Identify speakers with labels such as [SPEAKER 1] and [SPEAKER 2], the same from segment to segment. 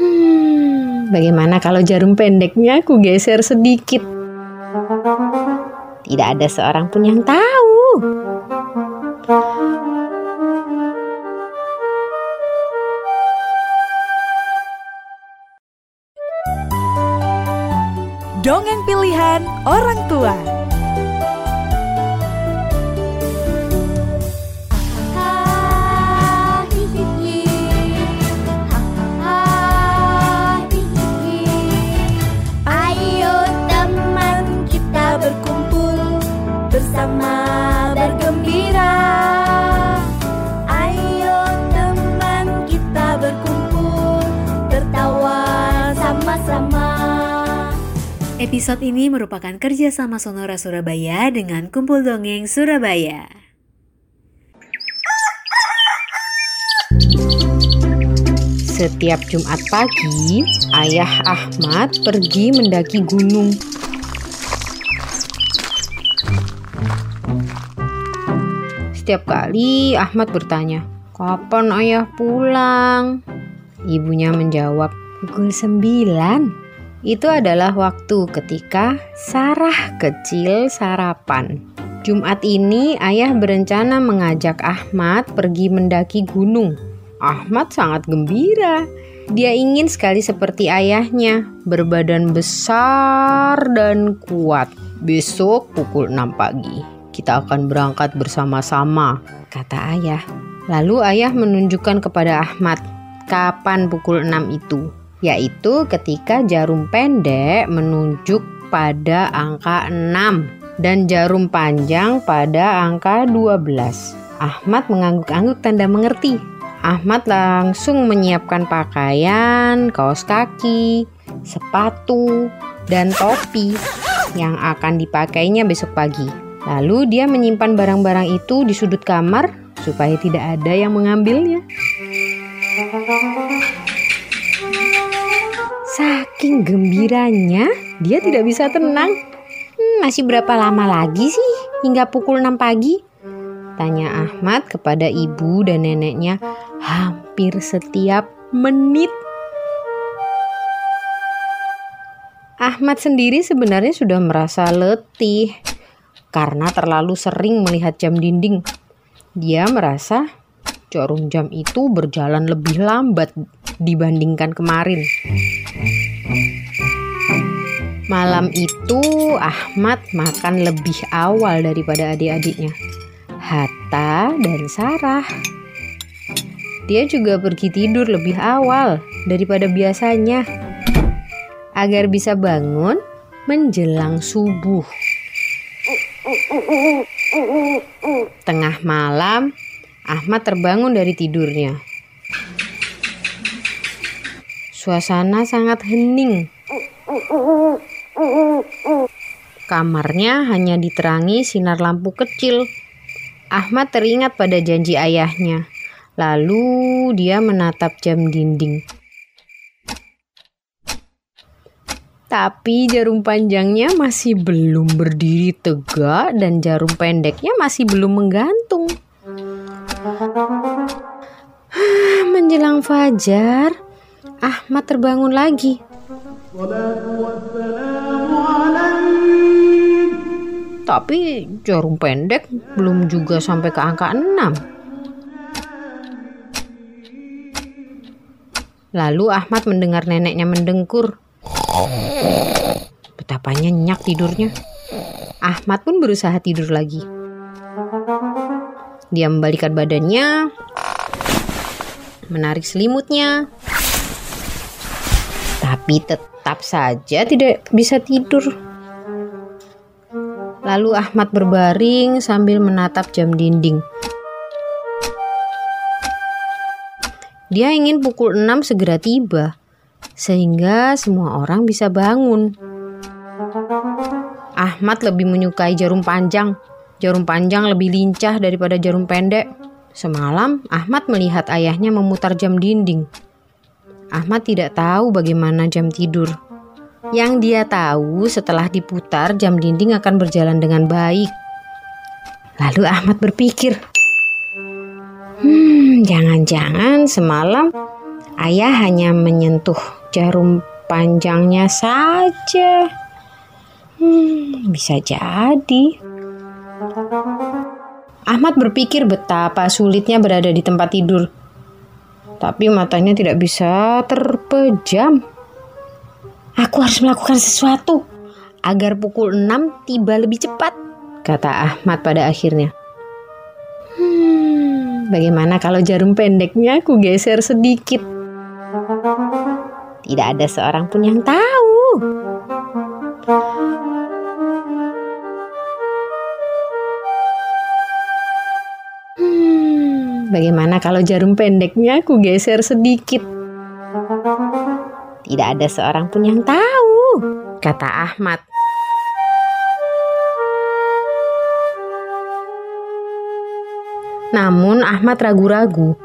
[SPEAKER 1] Hmm, bagaimana kalau jarum pendeknya aku geser sedikit? Tidak ada seorang pun yang tahu.
[SPEAKER 2] Dongeng pilihan orang tua.
[SPEAKER 3] Episode ini merupakan kerjasama Sonora Surabaya dengan Kumpul Dongeng Surabaya.
[SPEAKER 1] Setiap Jumat pagi, Ayah Ahmad pergi mendaki gunung. Setiap kali Ahmad bertanya, "Kapan ayah pulang?" Ibunya menjawab, "Pukul sembilan." Itu adalah waktu ketika Sarah kecil sarapan. Jumat ini ayah berencana mengajak Ahmad pergi mendaki gunung. Ahmad sangat gembira. Dia ingin sekali seperti ayahnya, berbadan besar dan kuat. Besok pukul 6 pagi, kita akan berangkat bersama-sama, kata ayah. Lalu ayah menunjukkan kepada Ahmad kapan pukul 6 itu, yaitu ketika jarum pendek menunjuk pada angka 6 dan jarum panjang pada angka 12. Ahmad mengangguk-angguk tanda mengerti. Ahmad langsung menyiapkan pakaian, kaos kaki, sepatu, dan topi yang akan dipakainya besok pagi. Lalu dia menyimpan barang-barang itu di sudut kamar supaya tidak ada yang mengambilnya. Saking gembiranya, dia tidak bisa tenang. Hmm, masih berapa lama lagi sih hingga pukul 6 pagi? Tanya Ahmad kepada ibu dan neneknya hampir setiap menit. Ahmad sendiri sebenarnya sudah merasa letih karena terlalu sering melihat jam dinding. Dia merasa jarum jam itu berjalan lebih lambat dibandingkan kemarin. Malam itu Ahmad makan lebih awal daripada adik-adiknya. Hatta dan Sarah. Dia juga pergi tidur lebih awal daripada biasanya agar bisa bangun menjelang subuh. Tengah malam, Ahmad terbangun dari tidurnya. Suasana sangat hening. Kamarnya hanya diterangi sinar lampu kecil. Ahmad teringat pada janji ayahnya. Lalu dia menatap jam dinding. Tapi jarum panjangnya masih belum berdiri tegak dan jarum pendeknya masih belum menggantung. Menjelang fajar, Ahmad terbangun lagi. Tapi jarum pendek belum juga sampai ke angka 6. Lalu Ahmad mendengar neneknya mendengkur. Betapa nyenyak tidurnya. Ahmad pun berusaha tidur lagi. Dia membalikkan badannya, menarik selimutnya, tapi tetap saja tidak bisa tidur. Lalu Ahmad berbaring sambil menatap jam dinding. Dia ingin pukul 6 segera tiba, sehingga semua orang bisa bangun. Ahmad lebih menyukai jarum panjang. Jarum panjang lebih lincah daripada jarum pendek. Semalam, Ahmad melihat ayahnya memutar jam dinding. Ahmad tidak tahu bagaimana jam tidur. Yang dia tahu setelah diputar jam dinding akan berjalan dengan baik. Lalu Ahmad berpikir, Hmm, jangan-jangan semalam Ayah hanya menyentuh jarum panjangnya saja. Hmm, bisa jadi. Ahmad berpikir betapa sulitnya berada di tempat tidur. Tapi matanya tidak bisa terpejam. Aku harus melakukan sesuatu agar pukul 6 tiba lebih cepat, kata Ahmad pada akhirnya. Hmm, bagaimana kalau jarum pendeknya aku geser sedikit? Tidak ada seorang pun yang tahu. Bagaimana kalau jarum pendeknya aku geser sedikit? Tidak ada seorang pun yang tahu, kata Ahmad. Namun Ahmad ragu-ragu.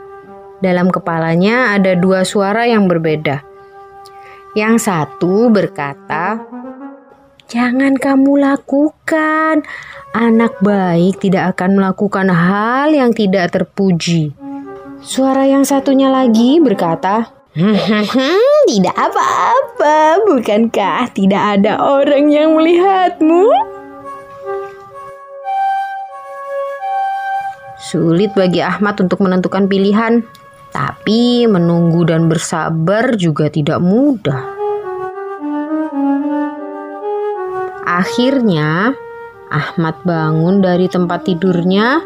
[SPEAKER 1] Dalam kepalanya ada dua suara yang berbeda. Yang satu berkata, "Jangan kamu lakukan. Anak baik tidak akan melakukan hal yang tidak terpuji." Suara yang satunya lagi berkata, "Tidak apa-apa, bukankah tidak ada orang yang melihatmu?" Sulit bagi Ahmad untuk menentukan pilihan, tapi menunggu dan bersabar juga tidak mudah. Akhirnya, Ahmad bangun dari tempat tidurnya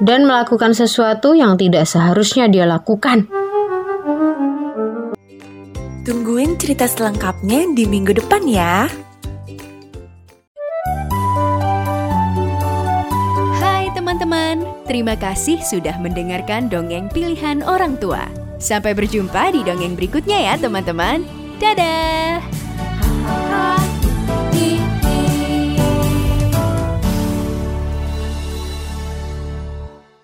[SPEAKER 1] dan melakukan sesuatu yang tidak seharusnya dia lakukan.
[SPEAKER 2] Tungguin cerita selengkapnya di minggu depan ya.
[SPEAKER 3] Hai teman-teman, terima kasih sudah mendengarkan dongeng pilihan orang tua. Sampai berjumpa di dongeng berikutnya ya teman-teman. Dadah!